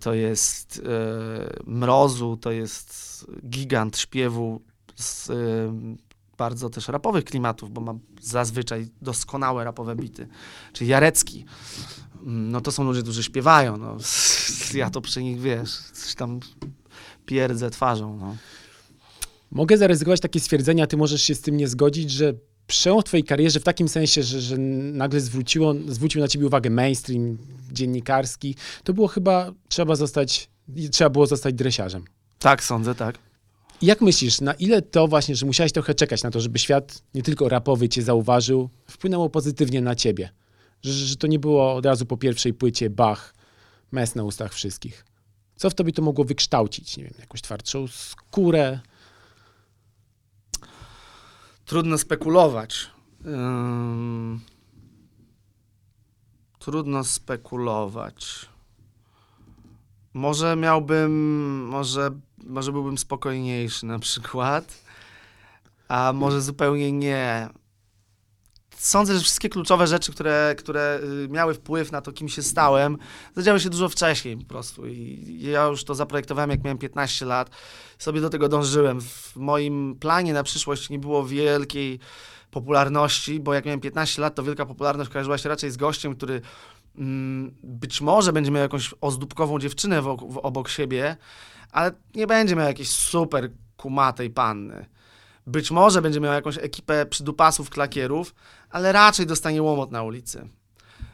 to jest e, Mrozu, to jest gigant śpiewu z e, bardzo też rapowych klimatów, bo ma zazwyczaj doskonałe rapowe bity. Czyli Jarecki. No to są ludzie, którzy śpiewają. No. Ja to przy nich, wiesz, coś tam pierdzę twarzą. No. Mogę zaryzykować takie stwierdzenia, ty możesz się z tym nie zgodzić, że przełom w twojej karierze w takim sensie, że, że nagle zwróciło, zwrócił na ciebie uwagę mainstream dziennikarski, to było chyba, trzeba zostać, trzeba było zostać dresiarzem. Tak, sądzę, tak. Jak myślisz, na ile to właśnie, że musiałeś trochę czekać na to, żeby świat nie tylko rapowy cię zauważył, wpłynęło pozytywnie na ciebie? Że, że to nie było od razu po pierwszej płycie bach, mes na ustach wszystkich. Co w tobie to mogło wykształcić? Nie wiem, jakąś twardszą skórę, Trudno spekulować. Um, trudno spekulować. Może miałbym, może, może byłbym spokojniejszy na przykład, a może zupełnie nie sądzę, że wszystkie kluczowe rzeczy, które, które y, miały wpływ na to, kim się stałem, zadziały się dużo wcześniej po prostu. I ja już to zaprojektowałem, jak miałem 15 lat. Sobie do tego dążyłem. W moim planie na przyszłość nie było wielkiej popularności, bo jak miałem 15 lat, to wielka popularność kojarzyła się raczej z gościem, który mm, być może będzie miał jakąś ozdóbkową dziewczynę w, obok siebie, ale nie będzie miał jakiejś super kumatej panny być może będzie miał jakąś ekipę przydupasów, klakierów, ale raczej dostanie łomot na ulicy.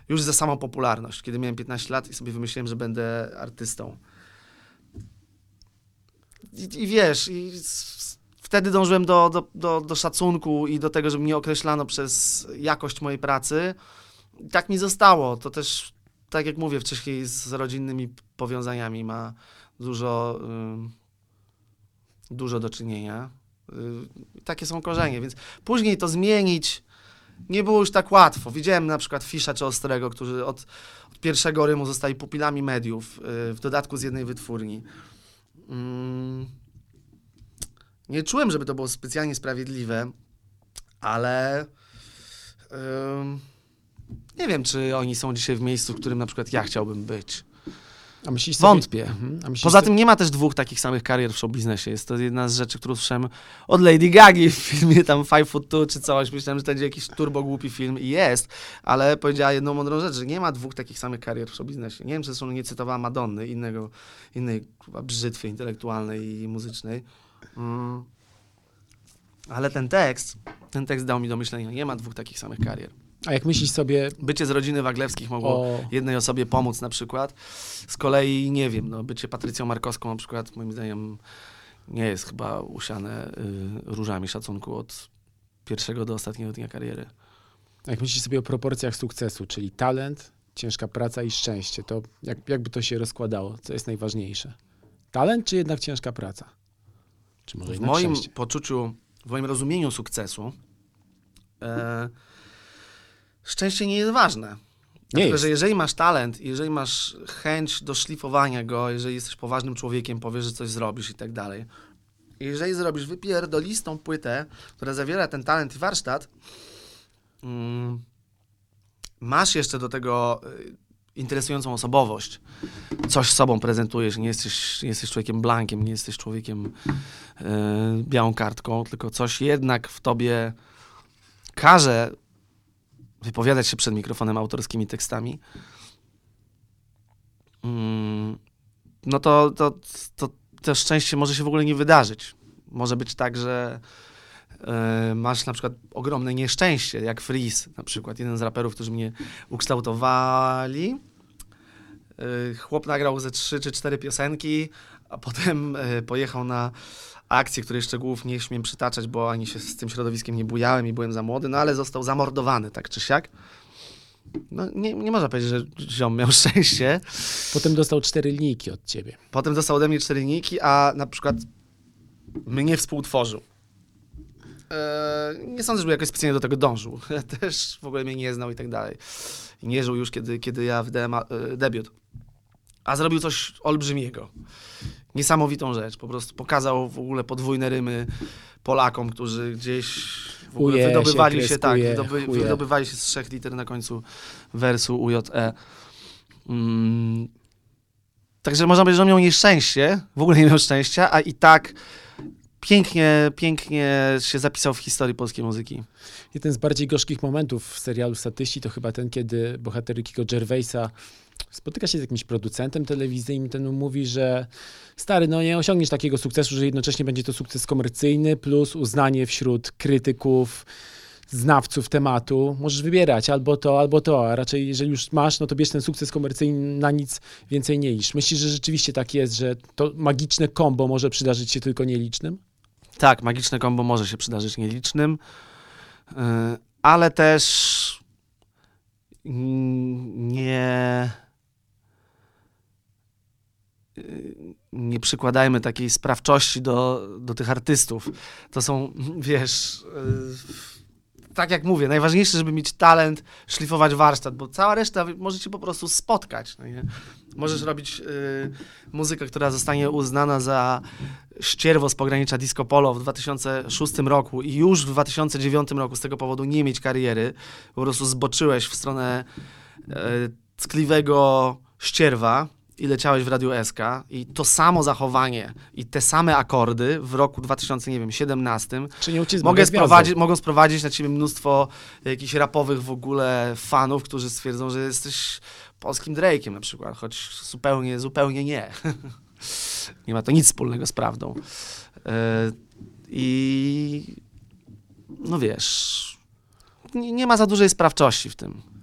Już za samą popularność. Kiedy miałem 15 lat i sobie wymyśliłem, że będę artystą. I, i wiesz, i wtedy dążyłem do, do, do, do szacunku i do tego, żeby mnie określano przez jakość mojej pracy. I tak mi zostało. To też, tak jak mówię wcześniej, z rodzinnymi powiązaniami ma dużo, dużo do czynienia. Y, takie są korzenie, więc później to zmienić nie było już tak łatwo. Widziałem na przykład Fisza czy Ostrego, którzy od, od pierwszego rymu zostali pupilami mediów, y, w dodatku z jednej wytwórni. Mm, nie czułem, żeby to było specjalnie sprawiedliwe, ale nie wiem, czy oni są dzisiaj w miejscu, w którym na przykład ja chciałbym być. A myślisz sobie, Wątpię. Mhm. A myślisz Poza sobie- tym nie ma też dwóch takich samych karier w showbiznesie. Jest to jedna z rzeczy, którą słyszałem od Lady Gagi w filmie tam Five Foot Two czy coś. Myślałem, że to będzie jakiś turbo głupi film i jest, ale powiedziała jedną mądrą rzecz, że nie ma dwóch takich samych karier w showbiznesie. Nie wiem, czy zresztą nie cytowała Madonny, innego, innej chyba brzytwy intelektualnej i muzycznej. Mm. Ale ten tekst, ten tekst dał mi do myślenia. Nie ma dwóch takich samych karier. A jak myślisz sobie Bycie z rodziny Waglewskich mogło o... jednej osobie pomóc na przykład. Z kolei, nie wiem, no, bycie Patrycją Markowską na przykład, moim zdaniem, nie jest chyba usiane y, różami szacunku od pierwszego do ostatniego dnia kariery. a Jak myślisz sobie o proporcjach sukcesu, czyli talent, ciężka praca i szczęście, to jak, jakby to się rozkładało? Co jest najważniejsze? Talent czy jednak ciężka praca? Czy może W moim szczęście? poczuciu, w moim rozumieniu sukcesu, e, szczęście nie jest ważne. Nie Dlatego, że jeżeli masz talent, jeżeli masz chęć do szlifowania go, jeżeli jesteś poważnym człowiekiem, powiesz, że coś zrobisz i tak dalej. Jeżeli zrobisz wypierdolistą płytę, która zawiera ten talent i warsztat, mm, masz jeszcze do tego y, interesującą osobowość. Coś sobą prezentujesz, nie jesteś, nie jesteś człowiekiem blankiem, nie jesteś człowiekiem y, białą kartką, tylko coś jednak w tobie każe wypowiadać się przed mikrofonem autorskimi tekstami, mm, no to, to, to, to szczęście może się w ogóle nie wydarzyć. Może być tak, że e, masz na przykład ogromne nieszczęście, jak Freeze, na przykład, jeden z raperów, którzy mnie ukształtowali. E, chłop nagrał ze trzy czy cztery piosenki, a potem e, pojechał na akcję, której szczegółów nie śmiem przytaczać, bo ani się z tym środowiskiem nie bujałem i byłem za młody, no ale został zamordowany, tak czy siak. No, nie, nie można powiedzieć, że ziom miał szczęście. Potem dostał cztery linijki od ciebie. Potem dostał ode mnie cztery linijki, a na przykład mnie współtworzył. Eee, nie sądzę, żeby jakoś specjalnie do tego dążył. Też w ogóle mnie nie znał i tak dalej. I nie żył już, kiedy, kiedy ja wydałem e, debiut. A zrobił coś olbrzymiego. Niesamowitą rzecz. Po prostu pokazał w ogóle podwójne rymy Polakom, którzy gdzieś w ogóle Uje się, wydobywali się, tak, kreskuje, wydoby, wydobywali się z trzech liter na końcu wersu UJE. Mm. Także można powiedzieć, że miał nieszczęście, w ogóle nie miał szczęścia, a i tak pięknie, pięknie się zapisał w historii polskiej muzyki. Jeden z bardziej gorzkich momentów w serialu Statyści to chyba ten, kiedy bohater Rickiego Gervaisa spotyka się z jakimś producentem telewizyjnym, ten mówi, że stary, no nie osiągniesz takiego sukcesu, że jednocześnie będzie to sukces komercyjny plus uznanie wśród krytyków, znawców tematu. Możesz wybierać albo to, albo to, a raczej jeżeli już masz, no to bierz ten sukces komercyjny, na nic więcej nie. Myślisz, że rzeczywiście tak jest, że to magiczne kombo może przydarzyć się tylko nielicznym? Tak, magiczne kombo może się przydarzyć nielicznym, yy, ale też nie nie przykładajmy takiej sprawczości do, do tych artystów. To są, wiesz, yy, tak jak mówię, najważniejsze, żeby mieć talent, szlifować warsztat, bo cała reszta może cię po prostu spotkać. No? Możesz robić yy, muzykę, która zostanie uznana za ścierwo z pogranicza disco polo w 2006 roku i już w 2009 roku z tego powodu nie mieć kariery, po prostu zboczyłeś w stronę e, tkliwego ścierwa i leciałeś w Radiu SK i to samo zachowanie i te same akordy w roku 2017 Czy nie uciec mogę sprowadzić, mogą sprowadzić na ciebie mnóstwo jakichś rapowych w ogóle fanów, którzy stwierdzą, że jesteś polskim Drake'iem na przykład, choć zupełnie, zupełnie nie. nie ma to nic wspólnego z prawdą. E, I no wiesz, nie, nie ma za dużej sprawczości w tym.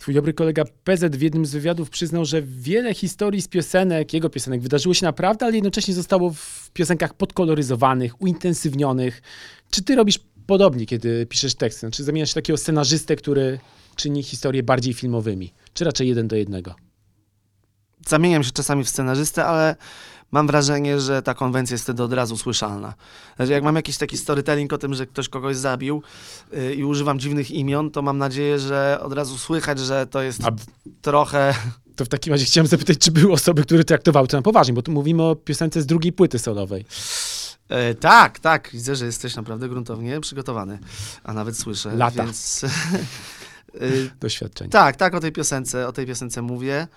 Twój dobry kolega PZ w jednym z wywiadów przyznał, że wiele historii z piosenek, jego piosenek, wydarzyło się naprawdę, ale jednocześnie zostało w piosenkach podkoloryzowanych, uintensywnionych. Czy ty robisz podobnie, kiedy piszesz teksty? Czy zamieniasz się takiego scenarzystę, który czyni historie bardziej filmowymi? Czy raczej jeden do jednego? Zamieniam się czasami w scenarzystę, ale mam wrażenie, że ta konwencja jest wtedy od razu słyszalna. Znaczy, jak mam jakiś taki storytelling o tym, że ktoś kogoś zabił yy, i używam dziwnych imion, to mam nadzieję, że od razu słychać, że to jest A- trochę... To w takim razie chciałem zapytać, czy były osoby, które traktowały to na poważnie, bo tu mówimy o piosence z drugiej płyty solowej. E, tak, tak. Widzę, że jesteś naprawdę gruntownie przygotowany, a nawet słyszę. Lata. Więc, e, Doświadczenie. tak, tak, o tej piosence, o tej piosence mówię.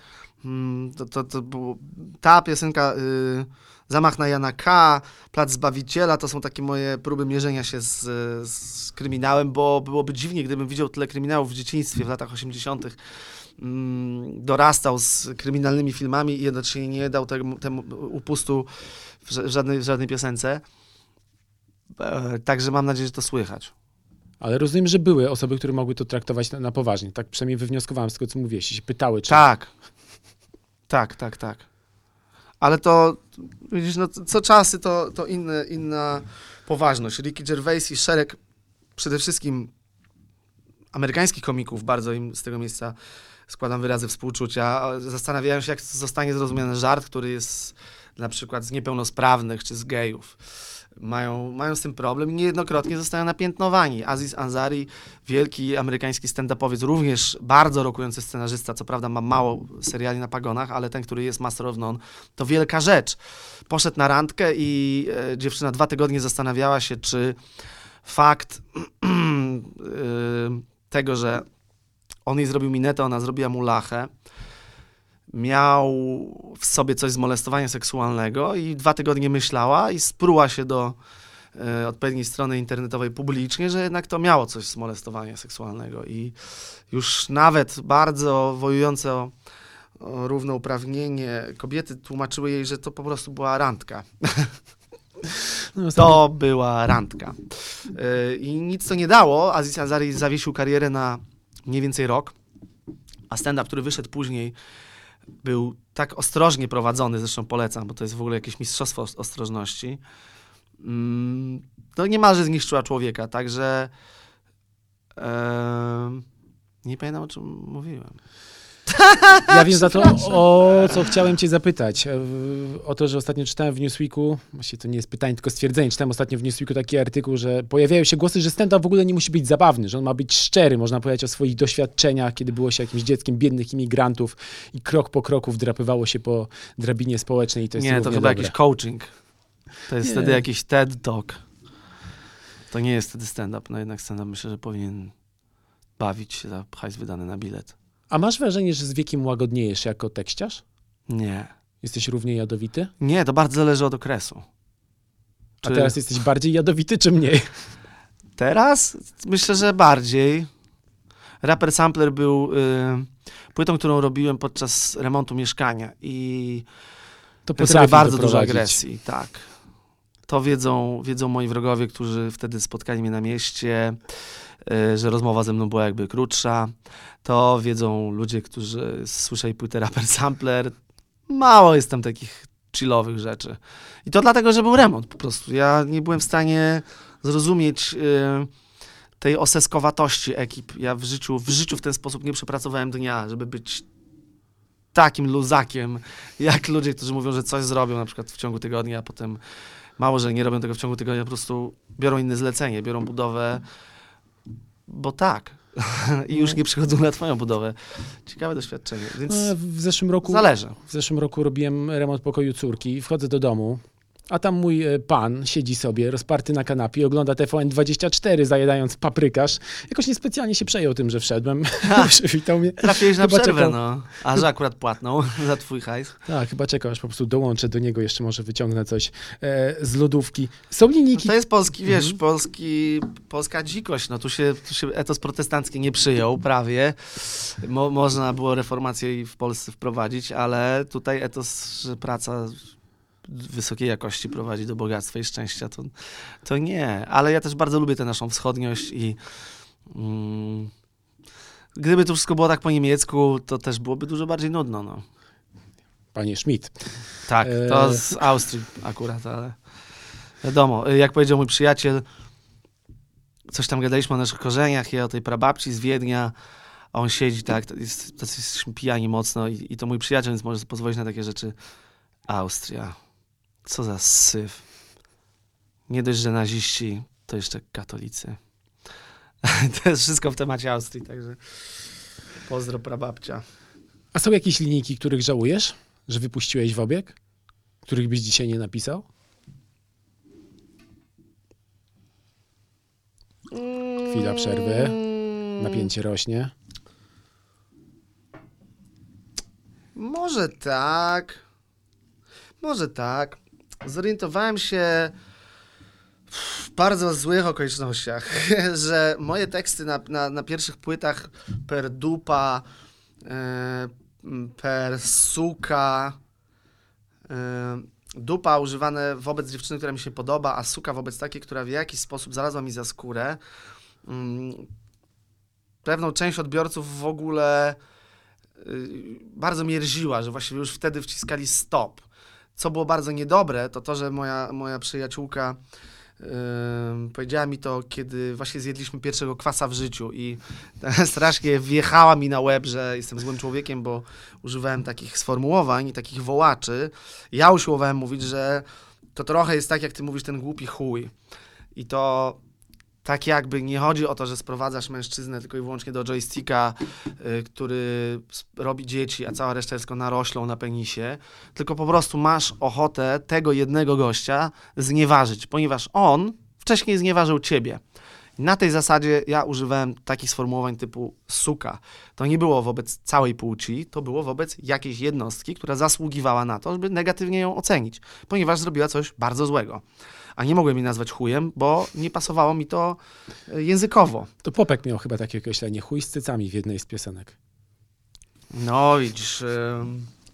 Mm, To, to, to było, ta piosenka y, Zamach na Jana K., Plac Zbawiciela, to są takie moje próby mierzenia się z, z kryminałem, bo byłoby dziwnie, gdybym widział tyle kryminałów w dzieciństwie w latach 80., mm, dorastał z kryminalnymi filmami i jednocześnie nie dał temu, temu upustu w ża- w żadnej, w żadnej piosence. E, Także mam nadzieję, że to słychać. Ale rozumiem, że były osoby, które mogły to traktować na, na poważnie. Tak przynajmniej wywnioskowałem z tego, co mówiłeś. I się pytały, czy... Tak. Tak, tak, tak. Ale to, widzisz, no, co czasy to, to inne, inna poważność. Ricky Gervais i szereg przede wszystkim amerykańskich komików, bardzo im z tego miejsca składam wyrazy współczucia. Zastanawiają się, jak zostanie zrozumiany żart, który jest na przykład z niepełnosprawnych czy z gejów. Mają, mają z tym problem i niejednokrotnie zostają napiętnowani. Aziz Ansari, wielki amerykański stand-upowiec, również bardzo rokujący scenarzysta, co prawda ma mało seriali na pagonach, ale ten, który jest Master of None, to wielka rzecz. Poszedł na randkę i e, dziewczyna dwa tygodnie zastanawiała się, czy fakt e, tego, że on jej zrobił minetę, ona zrobiła mu lachę, miał w sobie coś z molestowania seksualnego i dwa tygodnie myślała i spruła się do e, odpowiedniej strony internetowej publicznie, że jednak to miało coś z molestowania seksualnego i już nawet bardzo wojujące o, o równouprawnienie kobiety tłumaczyły jej, że to po prostu była randka. No, To była randka. Yy, I nic to nie dało. Aziz Ansari zawiesił karierę na mniej więcej rok, a stand-up, który wyszedł później, był tak ostrożnie prowadzony, zresztą polecam, bo to jest w ogóle jakieś mistrzostwo os- ostrożności. Mm, No niemalże zniszczyła człowieka, także em, nie pamiętam, o czym mówiłem. Ja wiem za to, o co chciałem cię zapytać. E, O to, że ostatnio czytałem w Newsweeku, właściwie to nie jest pytanie, tylko stwierdzenie, czytałem ostatnio w Newsweeku taki artykuł, że pojawiają się głosy, że stand-up w ogóle nie musi być zabawny, że on ma być szczery, można powiedzieć o swoich doświadczeniach, kiedy było się jakimś dzieckiem biednych imigrantów i krok po kroku wdrapywało się po drabinie społecznej i to jest nie, to chyba dobre. jakiś coaching. To jest Nie. wtedy jakiś TED Talk. To nie jest wtedy stand-up. No jednak stand-up myślę, że powinien bawić się za hajs wydany na bilet. A masz wrażenie, że z wiekiem łagodniejesz jako tekściarz? Nie. Jesteś równie jadowity? Nie, to bardzo zależy od okresu. A Czy- teraz jesteś bardziej jadowity czy mniej? Teraz myślę, że bardziej. Rapper Sampler był y, płytą, którą robiłem podczas remontu mieszkania i To potrafi bardzo dużo agresji, tak. To wiedzą, wiedzą moi wrogowie, którzy wtedy spotkali mnie na mieście, że rozmowa ze mną była jakby krótsza. To wiedzą ludzie, którzy słyszeli płytę Rapper Sampler. Mało jest tam takich chillowych rzeczy. I to dlatego, że był remont po prostu. Ja nie byłem w stanie zrozumieć y, tej oseskowatości ekip. Ja w życiu, w życiu w ten sposób nie przepracowałem dnia, żeby być takim luzakiem, jak ludzie, którzy mówią, że coś zrobią na przykład w ciągu tygodnia, a potem mało, że nie robią tego w ciągu tygodnia, po prostu biorą inne zlecenie, biorą budowę, bo tak. I już nie przychodzą na twoją budowę. Ciekawe doświadczenie, więc No, w zeszłym roku zależy. W zeszłym roku robiłem remont pokoju córki, wchodzę do domu, a tam mój e, pan siedzi sobie, rozparty na kanapie, ogląda TVN24, zajadając paprykarz. Jakoś niespecjalnie się przejął tym, że wszedłem. Przywitał mnie. Trafiłeś na Chyba przerwę, czekał. no. A że akurat płatną za twój hajs. Tak, chyba czekał, aż po prostu dołączę do niego, jeszcze może wyciągnę coś e, z lodówki. Są No linijki. to jest polski, wiesz, Mhm. polski, polska dzikość. No tu się, tu się etos protestancki nie przyjął prawie. Mo, można było reformację w Polsce wprowadzić, ale tutaj etos, że praca wysokiej jakości prowadzi do bogactwa i szczęścia, to, to nie. Ale ja też bardzo lubię tę naszą wschodniość i mm, gdyby to wszystko było tak po niemiecku, to też byłoby dużo bardziej nudno, no. Panie Schmidt. Tak, to E. z Austrii akurat, ale wiadomo, jak powiedział mój przyjaciel, coś tam gadaliśmy o naszych korzeniach i o tej prababci z Wiednia, a on siedzi tak, to jest, tacy jesteśmy pijani mocno i, i to mój przyjaciel, więc może pozwolić na takie rzeczy. Austria, co za syf. Nie dość, że naziści, to jeszcze katolicy. to jest wszystko w temacie Austrii, także pozdro prababcia. A są jakieś linijki, których żałujesz, że wypuściłeś w obieg? Których byś dzisiaj nie napisał? Chwila przerwy. Napięcie rośnie. Może tak. Może tak. Zorientowałem się w bardzo złych okolicznościach, że moje teksty na, na, na pierwszych płytach per dupa, e, per suka, e, dupa używane wobec dziewczyny, która mi się podoba, a suka wobec takiej, która w jakiś sposób znalazła mi za skórę. Mm, Pewną część odbiorców w ogóle y, bardzo mierziła, że właściwie już wtedy wciskali stop. Co było bardzo niedobre, to to, że moja, moja przyjaciółka yy, powiedziała mi to, kiedy właśnie zjedliśmy pierwszego kwasa w życiu i strasznie wjechała mi na łeb, że jestem złym człowiekiem, bo używałem takich sformułowań i takich wołaczy. Ja usiłowałem mówić, że to trochę jest tak, jak ty mówisz, ten głupi chuj. I to tak jakby nie chodzi o to, że sprowadzasz mężczyznę tylko i wyłącznie do joysticka, y, który robi dzieci, a cała reszta jest tylko naroślą na penisie, tylko po prostu masz ochotę tego jednego gościa znieważyć, ponieważ on wcześniej znieważył ciebie. Na tej zasadzie ja używałem takich sformułowań typu suka. To nie było wobec całej płci, to było wobec jakiejś jednostki, która zasługiwała na to, żeby negatywnie ją ocenić, ponieważ zrobiła coś bardzo złego. A nie mogłem jej nazwać chujem, bo nie pasowało mi to e, językowo. To Popek miał chyba takie określenie, chuj z cycami w jednej z piosenek. No widzisz,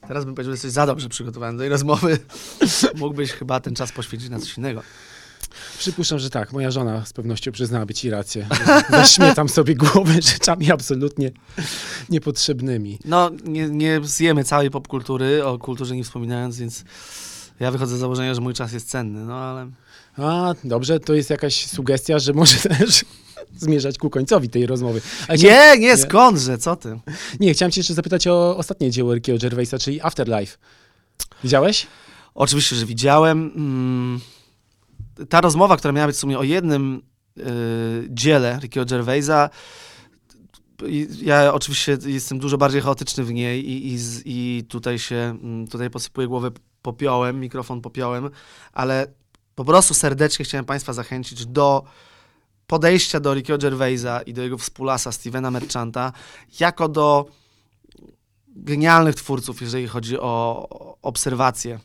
teraz bym powiedział, że jesteś za dobrze przygotowany do tej rozmowy. Mógłbyś chyba ten czas poświęcić na coś innego. Przypuszczam, że tak. Moja żona z pewnością przyznałaby ci rację. Zaśmietam sobie głowę rzeczami absolutnie niepotrzebnymi. No, nie, nie zjemy całej popkultury, o kulturze nie wspominając, więc ja wychodzę z założenia, że mój czas jest cenny, no ale... A, dobrze, to jest jakaś sugestia, że może też zmierzać ku końcowi tej rozmowy. Ale chciałem- Nie, nie, skądże, co ty? nie, chciałem cię jeszcze zapytać o ostatnie dzieło Rickiego Gervaisa, czyli Afterlife. Widziałeś? Oczywiście, że widziałem. Mm, Ta rozmowa, która miała być w sumie o jednym y, dziele Rickiego Gervaisa, ja oczywiście jestem dużo bardziej chaotyczny w niej i, i, i tutaj się, mm, tutaj posypuję głowę popiołem, mikrofon popiołem, ale po prostu serdecznie chciałem Państwa zachęcić do podejścia do Rickiego Gervaisa i do jego współlasa Stevena Merchanta jako do genialnych twórców, jeżeli chodzi o obserwację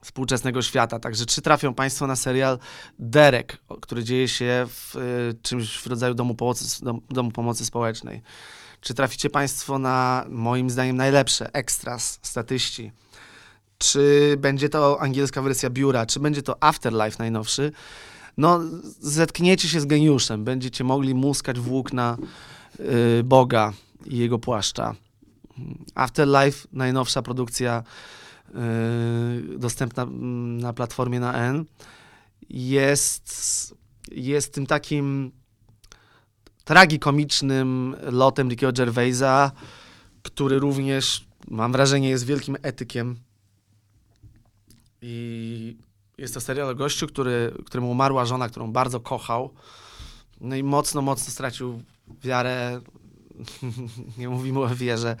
współczesnego świata. Także czy trafią Państwo na serial Derek, który dzieje się w y, czymś w rodzaju domu pomocy, dom, domu pomocy społecznej? Czy traficie Państwo na, moim zdaniem, najlepsze extras, statyści? Czy będzie to angielska wersja biura? Czy będzie to Afterlife najnowszy? No, zetkniecie się z geniuszem. Będziecie mogli muskać włókna y, Boga i jego płaszcza. Afterlife, najnowsza produkcja yy, dostępna mm, na platformie na N, jest, jest tym takim tragikomicznym lotem Rickiego Gervaisa, który również, mam wrażenie, jest wielkim etykiem. I jest to serial o gościu, który, któremu umarła żona, którą bardzo kochał. No i mocno, mocno stracił wiarę. Nie mówimy o wierze e,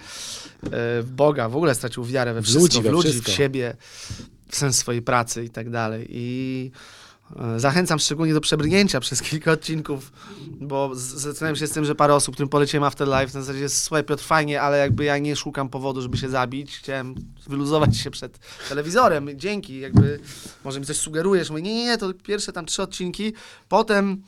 w Boga, w ogóle stracił wiarę we W wszystko, ludzi, w, ludzi wszystko. w siebie, w sens swojej pracy i tak dalej. I zachęcam szczególnie do przebrnięcia przez kilka odcinków, bo zastanawiam się z tym, że parę osób, którym poleciłem Afterlife, na zasadzie jest słuchaj Piotr, fajnie, ale jakby ja nie szukam powodu, żeby się zabić. Chciałem wyluzować się przed telewizorem. Dzięki, jakby może mi coś sugerujesz. Mówię, nie, nie, nie, to pierwsze tam trzy odcinki, potem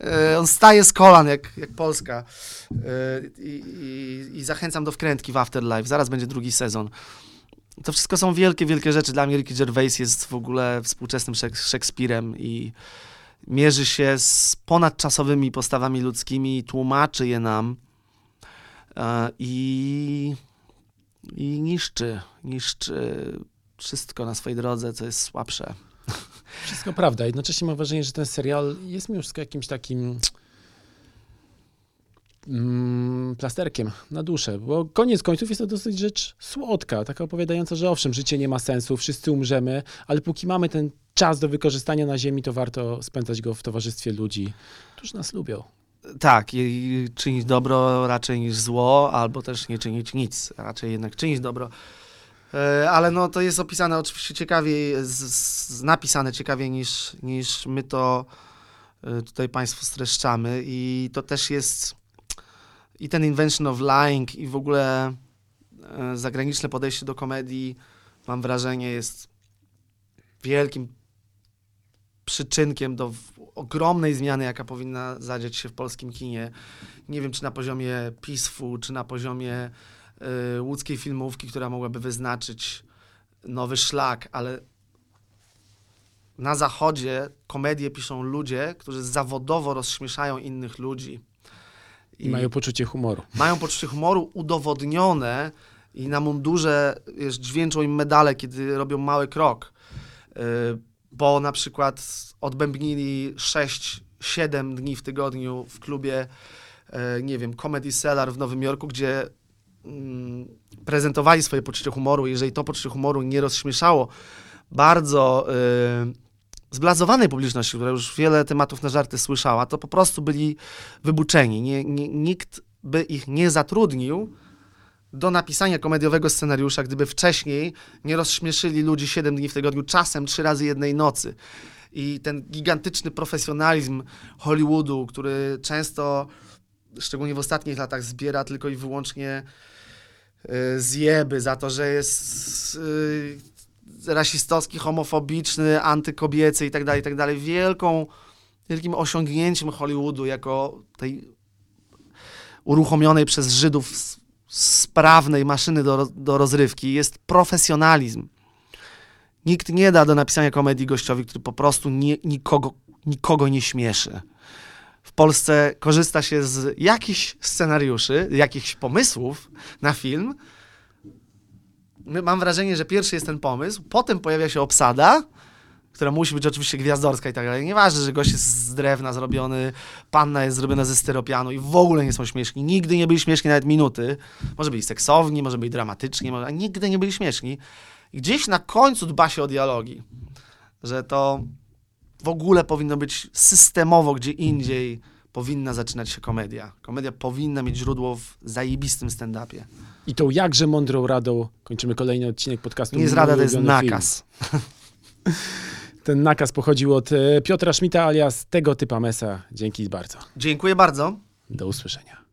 e, on staje z kolan, jak, jak Polska. E, i, i, I zachęcam do wkrętki w Afterlife. Zaraz będzie drugi sezon. To wszystko są wielkie, wielkie rzeczy. Dla mnie Ricky Gervais jest w ogóle współczesnym Szek- Szekspirem i mierzy się z ponadczasowymi postawami ludzkimi, tłumaczy je nam e, i, i niszczy, niszczy wszystko na swojej drodze, co jest słabsze. Wszystko prawda. Jednocześnie mam wrażenie, że ten serial jest mi już jakimś takim plasterkiem na duszę, bo koniec końców jest to dosyć rzecz słodka, taka opowiadająca, że owszem, życie nie ma sensu, wszyscy umrzemy, ale póki mamy ten czas do wykorzystania na ziemi, to warto spędzać go w towarzystwie ludzi, którzy nas lubią. Tak, czynić dobro raczej niż zło, albo też nie czynić nic, raczej jednak czynić dobro. E, Ale no to jest opisane oczywiście ciekawiej, napisane ciekawiej niż, niż my to e, tutaj Państwu streszczamy i to też jest i ten invention of lying i w ogóle e, zagraniczne podejście do komedii mam wrażenie jest wielkim przyczynkiem do ogromnej zmiany, jaka powinna zadziać się w polskim kinie. Nie wiem, czy na poziomie PISF-u, czy na poziomie y, łódzkiej filmówki, która mogłaby wyznaczyć nowy szlak, ale na zachodzie komedię piszą ludzie, którzy zawodowo rozśmieszają innych ludzi. I mają poczucie humoru. mają poczucie humoru udowodnione i na mundurze wiesz, dźwięczą im medale, kiedy robią mały krok. Yy, Bo na przykład odbębnili 6-7 dni w tygodniu w klubie, yy, nie wiem, Comedy Cellar w Nowym Jorku, gdzie mm, prezentowali swoje poczucie humoru. Jeżeli to poczucie humoru nie rozśmieszało bardzo yy, zblazowanej publiczności, która już wiele tematów na żarty słyszała, to po prostu byli wybuczeni. Nie, nie, nikt by ich nie zatrudnił do napisania komediowego scenariusza, gdyby wcześniej nie rozśmieszyli ludzi 7 dni w tygodniu, czasem 3 razy jednej nocy. I ten gigantyczny profesjonalizm Hollywoodu, który często, szczególnie w ostatnich latach, zbiera tylko i wyłącznie y, zjeby za to, że jest y, rasistowski, homofobiczny, antykobiecy i tak dalej, i tak dalej. Wielką, wielkim osiągnięciem Hollywoodu jako tej uruchomionej przez Żydów sprawnej maszyny do, do rozrywki jest profesjonalizm. Nikt nie da do napisania komedii gościowi, który po prostu nie, nikogo, nikogo nie śmieszy. W Polsce korzysta się z jakichś scenariuszy, jakichś pomysłów na film. Mam wrażenie, że pierwszy jest ten pomysł, potem pojawia się obsada, która musi być oczywiście gwiazdorska i tak dalej. Nieważne, że gość jest z drewna zrobiony, panna jest zrobiona ze styropianu i w ogóle nie są śmieszni. Nigdy nie byli śmieszni nawet minuty. Może byli seksowni, może byli dramatyczni, może... a nigdy nie byli śmieszni. Gdzieś na końcu dba się o dialogi. Że to w ogóle powinno być systemowo gdzie indziej powinna zaczynać się komedia. Komedia powinna mieć źródło w zajebistym stand-upie. I tą jakże mądrą radą kończymy kolejny odcinek podcastu. Nie jest rada, to jest film. nakaz. Ten nakaz pochodził od e, Piotra Schmidta alias tego typa Mesa. Dzięki bardzo. Dziękuję bardzo. Do usłyszenia.